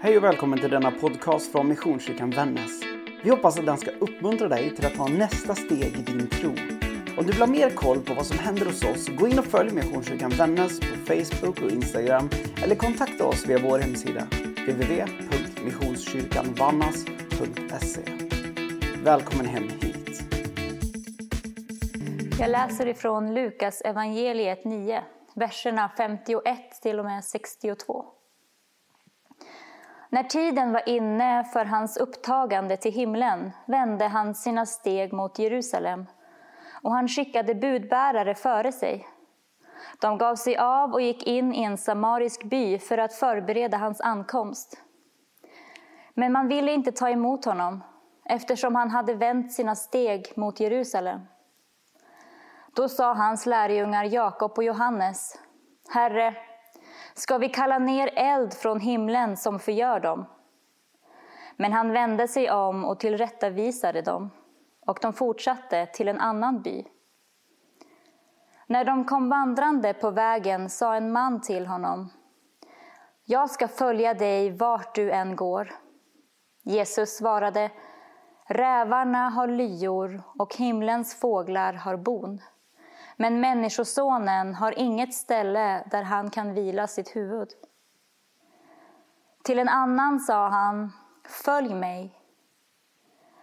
Hej och välkommen till denna podcast från Missionskyrkan Vännäs. Vi hoppas att den ska uppmuntra dig till att ta nästa steg i din tro. Om du vill ha mer koll på vad som händer hos oss, gå in och följ Missionskyrkan Vännäs på Facebook och Instagram eller kontakta oss via vår hemsida www.missionskyrkanvannas.se. Välkommen hem hit. Jag läser ifrån Lukas evangeliet 9, verserna 51 till och med 62. När tiden var inne för hans upptagande till himlen vände han sina steg mot Jerusalem och han skickade budbärare före sig. De gav sig av och gick in i en samarisk by för att förbereda hans ankomst. Men man ville inte ta emot honom eftersom han hade vänt sina steg mot Jerusalem. Då sa hans lärjungar Jakob och Johannes, Herre, ska vi kalla ner eld från himlen som förgör dem? Men han vände sig om och tillrättavisade dem, och de fortsatte till en annan by. När de kom vandrande på vägen sa en man till honom, Jag ska följa dig vart du än går. Jesus svarade, Rävarna har lyor och himlens fåglar har bon. Men Människosonen har inget ställe där han kan vila sitt huvud. Till en annan sa han, Följ mig.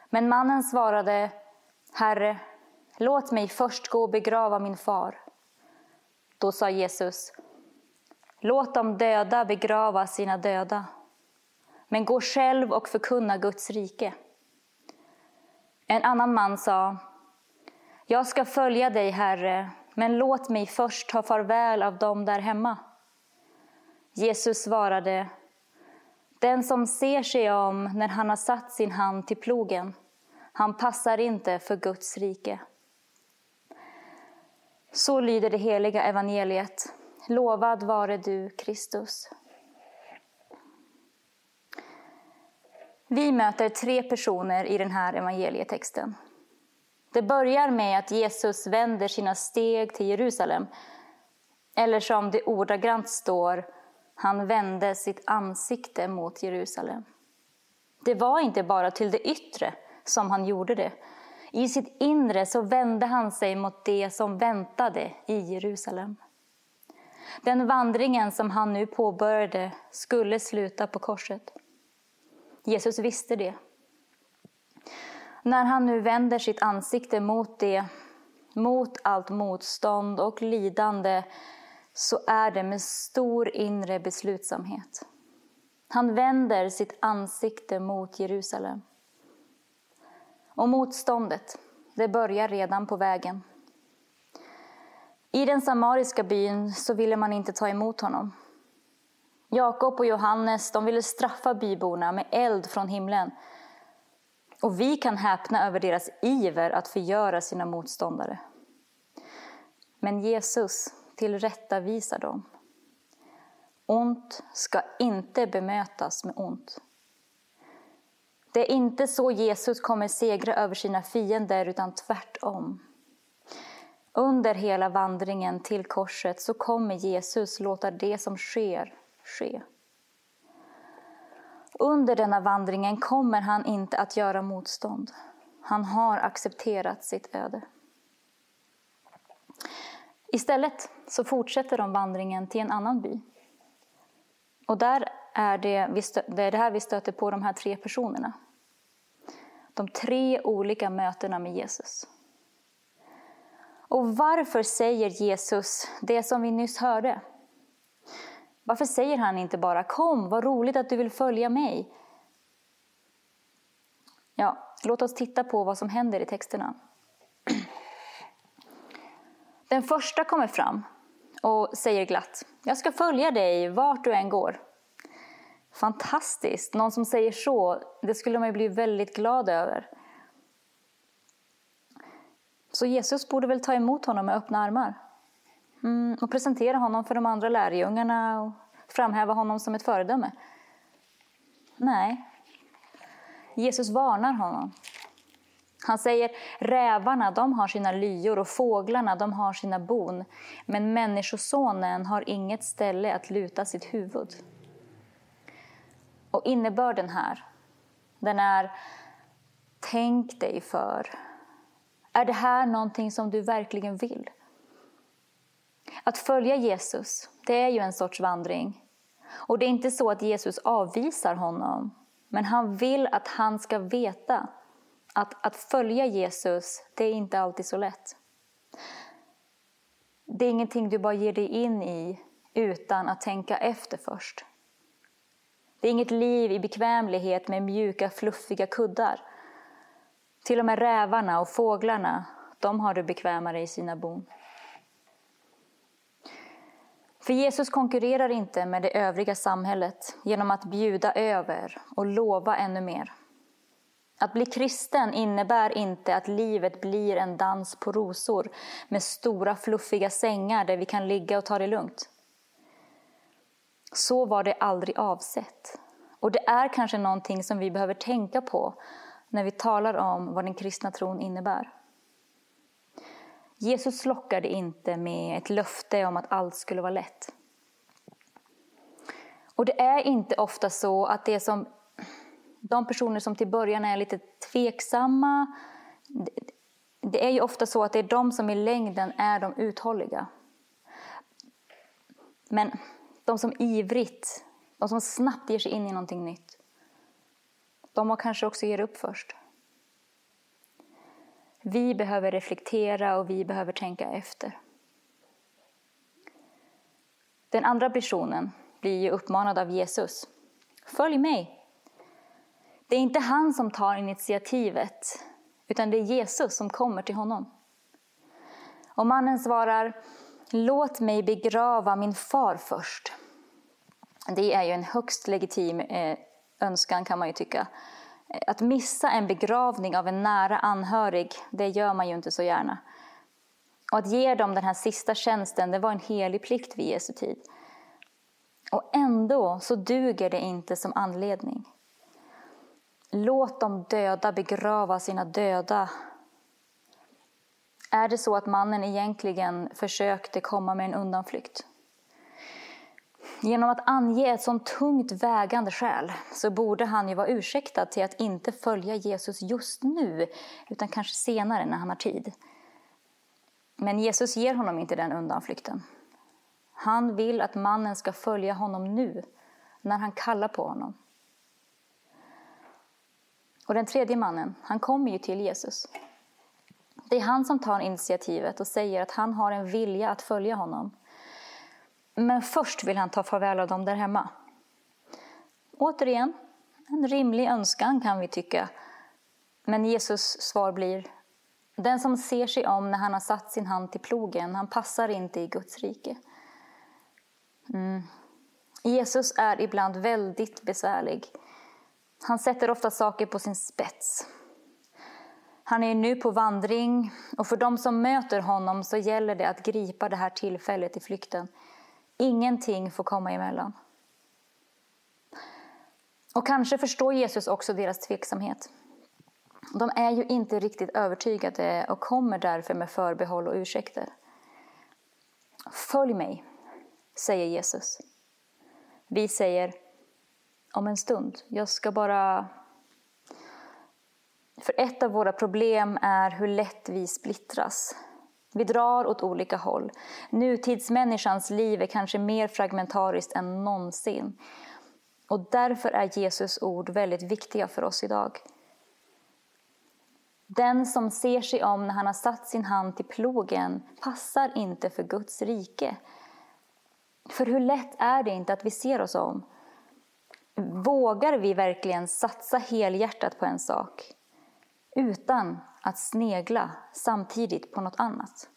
Men mannen svarade, Herre, låt mig först gå och begrava min far. Då sa Jesus, Låt de döda begrava sina döda, men gå själv och förkunna Guds rike. En annan man sa, jag ska följa dig, Herre, men låt mig först ta farväl av dem där hemma. Jesus svarade, den som ser sig om när han har satt sin hand till plogen, han passar inte för Guds rike. Så lyder det heliga evangeliet. Lovad vare du, Kristus. Vi möter tre personer i den här evangelietexten. Det börjar med att Jesus vänder sina steg till Jerusalem. Eller som det ordagrant står, han vände sitt ansikte mot Jerusalem. Det var inte bara till det yttre som han gjorde det. I sitt inre så vände han sig mot det som väntade i Jerusalem. Den vandringen som han nu påbörjade skulle sluta på korset. Jesus visste det. När han nu vänder sitt ansikte mot det, mot allt motstånd och lidande, så är det med stor inre beslutsamhet. Han vänder sitt ansikte mot Jerusalem. Och motståndet, det börjar redan på vägen. I den samariska byn så ville man inte ta emot honom. Jakob och Johannes de ville straffa byborna med eld från himlen och vi kan häpna över deras iver att förgöra sina motståndare. Men Jesus tillrättavisar dem. Ont ska inte bemötas med ont. Det är inte så Jesus kommer segra över sina fiender, utan tvärtom. Under hela vandringen till korset så kommer Jesus låta det som sker, ske. Under denna vandringen kommer han inte att göra motstånd. Han har accepterat sitt öde. Istället så fortsätter de vandringen till en annan by. Och där är det, det är det här vi stöter på de här tre personerna. De tre olika mötena med Jesus. Och varför säger Jesus det som vi nyss hörde? Varför säger han inte bara kom, vad roligt att du vill följa mig? Ja, låt oss titta på vad som händer i texterna. Den första kommer fram och säger glatt, jag ska följa dig vart du än går. Fantastiskt, någon som säger så, det skulle man ju bli väldigt glad över. Så Jesus borde väl ta emot honom med öppna armar. Mm, och presentera honom för de andra lärjungarna och framhäva honom som ett föredöme. Nej, Jesus varnar honom. Han säger rävarna de har sina lyor och fåglarna de har sina bon. Men Människosonen har inget ställe att luta sitt huvud. Och innebörden här, den är tänk dig för. Är det här någonting som du verkligen vill? Att följa Jesus, det är ju en sorts vandring. Och det är inte så att Jesus avvisar honom, men han vill att han ska veta att, att följa Jesus, det är inte alltid så lätt. Det är ingenting du bara ger dig in i utan att tänka efter först. Det är inget liv i bekvämlighet med mjuka, fluffiga kuddar. Till och med rävarna och fåglarna, de har det bekvämare i sina bon. För Jesus konkurrerar inte med det övriga samhället genom att bjuda över och lova ännu mer. Att bli kristen innebär inte att livet blir en dans på rosor med stora fluffiga sängar där vi kan ligga och ta det lugnt. Så var det aldrig avsett. Och det är kanske någonting som vi behöver tänka på när vi talar om vad den kristna tron innebär. Jesus lockade inte med ett löfte om att allt skulle vara lätt. Och det är inte ofta så att det som de personer som till början är lite tveksamma, det är ju ofta så att det är de som i längden är de uthålliga. Men de som ivrigt, de som snabbt ger sig in i någonting nytt, de har kanske också ger upp först. Vi behöver reflektera och vi behöver tänka efter. Den andra personen blir uppmanad av Jesus. Följ mig. Det är inte han som tar initiativet, utan det är Jesus som kommer till honom. Och mannen svarar, låt mig begrava min far först. Det är ju en högst legitim eh, önskan kan man ju tycka. Att missa en begravning av en nära anhörig, det gör man ju inte så gärna. Och att ge dem den här sista tjänsten, det var en helig plikt vid Jesu tid. Och ändå så duger det inte som anledning. Låt de döda begrava sina döda. Är det så att mannen egentligen försökte komma med en undanflykt? Genom att ange ett sånt tungt vägande skäl så borde han ju vara ursäktad till att inte följa Jesus just nu, utan kanske senare när han har tid. Men Jesus ger honom inte den undanflykten. Han vill att mannen ska följa honom nu, när han kallar på honom. Och den tredje mannen, han kommer ju till Jesus. Det är han som tar initiativet och säger att han har en vilja att följa honom. Men först vill han ta farväl av dem där hemma. Återigen, en rimlig önskan kan vi tycka. Men Jesus svar blir, den som ser sig om när han har satt sin hand till plogen, han passar inte i Guds rike. Mm. Jesus är ibland väldigt besvärlig. Han sätter ofta saker på sin spets. Han är nu på vandring och för de som möter honom så gäller det att gripa det här tillfället i flykten. Ingenting får komma emellan. Och kanske förstår Jesus också deras tveksamhet. De är ju inte riktigt övertygade och kommer därför med förbehåll och ursäkter. Följ mig, säger Jesus. Vi säger om en stund. Jag ska bara... För ett av våra problem är hur lätt vi splittras. Vi drar åt olika håll. Nutidsmänniskans liv är kanske mer fragmentariskt än någonsin. Och därför är Jesus ord väldigt viktiga för oss idag. Den som ser sig om när han har satt sin hand till plogen passar inte för Guds rike. För hur lätt är det inte att vi ser oss om? Vågar vi verkligen satsa helhjärtat på en sak utan att snegla samtidigt på något annat?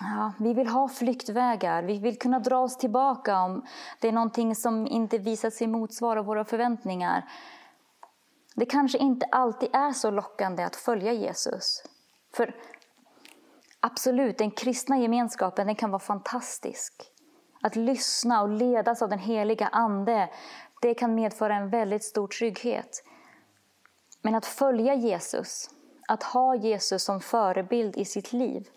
Ja, vi vill ha flyktvägar, vi vill kunna dra oss tillbaka om det är någonting som inte visat sig motsvara våra förväntningar. Det kanske inte alltid är så lockande att följa Jesus. För absolut, den kristna gemenskapen den kan vara fantastisk. Att lyssna och ledas av den heliga Ande, det kan medföra en väldigt stor trygghet. Men att följa Jesus, att ha Jesus som förebild i sitt liv,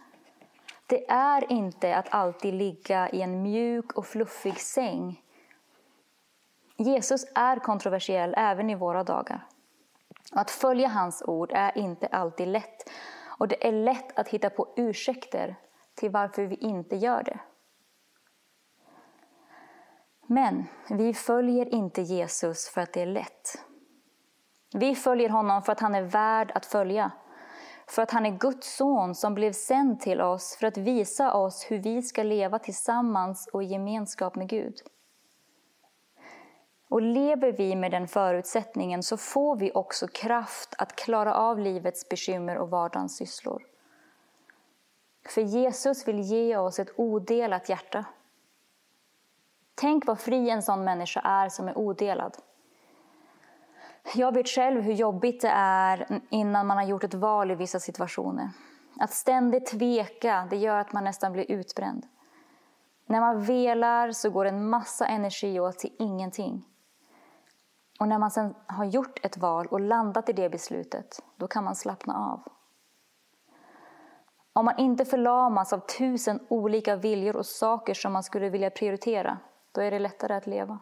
det är inte att alltid ligga i en mjuk och fluffig säng. Jesus är kontroversiell även i våra dagar. Att följa hans ord är inte alltid lätt och det är lätt att hitta på ursäkter till varför vi inte gör det. Men vi följer inte Jesus för att det är lätt. Vi följer honom för att han är värd att följa. För att han är Guds son som blev sänd till oss för att visa oss hur vi ska leva tillsammans och i gemenskap med Gud. Och lever vi med den förutsättningen så får vi också kraft att klara av livets bekymmer och vardagens sysslor. För Jesus vill ge oss ett odelat hjärta. Tänk vad fri en sån människa är som är odelad. Jag vet själv hur jobbigt det är innan man har gjort ett val i vissa situationer. Att ständigt tveka, det gör att man nästan blir utbränd. När man velar så går en massa energi åt till ingenting. Och när man sen har gjort ett val och landat i det beslutet, då kan man slappna av. Om man inte förlamas av tusen olika viljor och saker som man skulle vilja prioritera, då är det lättare att leva.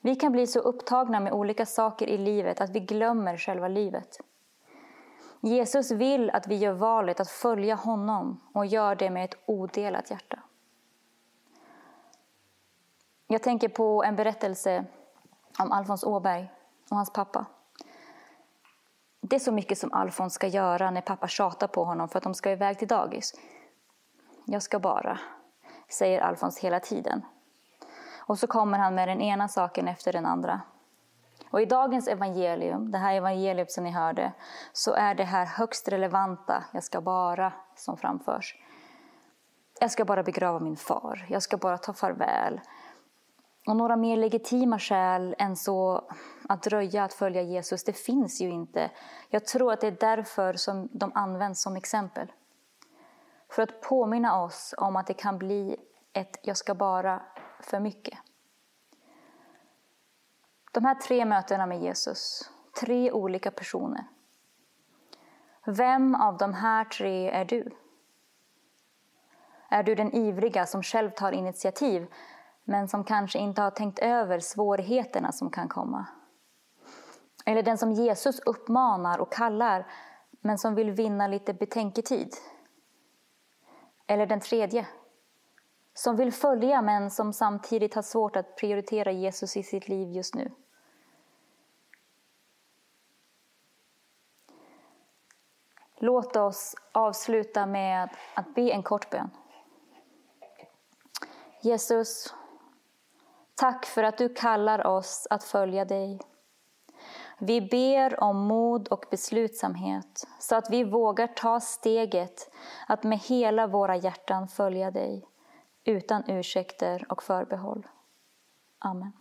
Vi kan bli så upptagna med olika saker i livet att vi glömmer själva livet. Jesus vill att vi gör valet att följa honom och gör det med ett odelat hjärta. Jag tänker på en berättelse om Alfons Åberg och hans pappa. Det är så mycket som Alfons ska göra när pappa tjatar på honom för att de ska iväg till dagis. Jag ska bara, säger Alfons hela tiden. Och så kommer han med den ena saken efter den andra. Och i dagens evangelium, det här evangeliet som ni hörde, så är det här högst relevanta, jag ska bara, som framförs. Jag ska bara begrava min far, jag ska bara ta farväl. Och några mer legitima skäl än så att dröja att följa Jesus, det finns ju inte. Jag tror att det är därför som de används som exempel. För att påminna oss om att det kan bli ett jag ska bara för mycket. De här tre mötena med Jesus, tre olika personer. Vem av de här tre är du? Är du den ivriga som själv tar initiativ men som kanske inte har tänkt över svårigheterna som kan komma? Eller den som Jesus uppmanar och kallar men som vill vinna lite betänketid? Eller den tredje, som vill följa men som samtidigt har svårt att prioritera Jesus i sitt liv just nu. Låt oss avsluta med att be en kort bön. Jesus, tack för att du kallar oss att följa dig. Vi ber om mod och beslutsamhet så att vi vågar ta steget att med hela våra hjärtan följa dig utan ursäkter och förbehåll. Amen.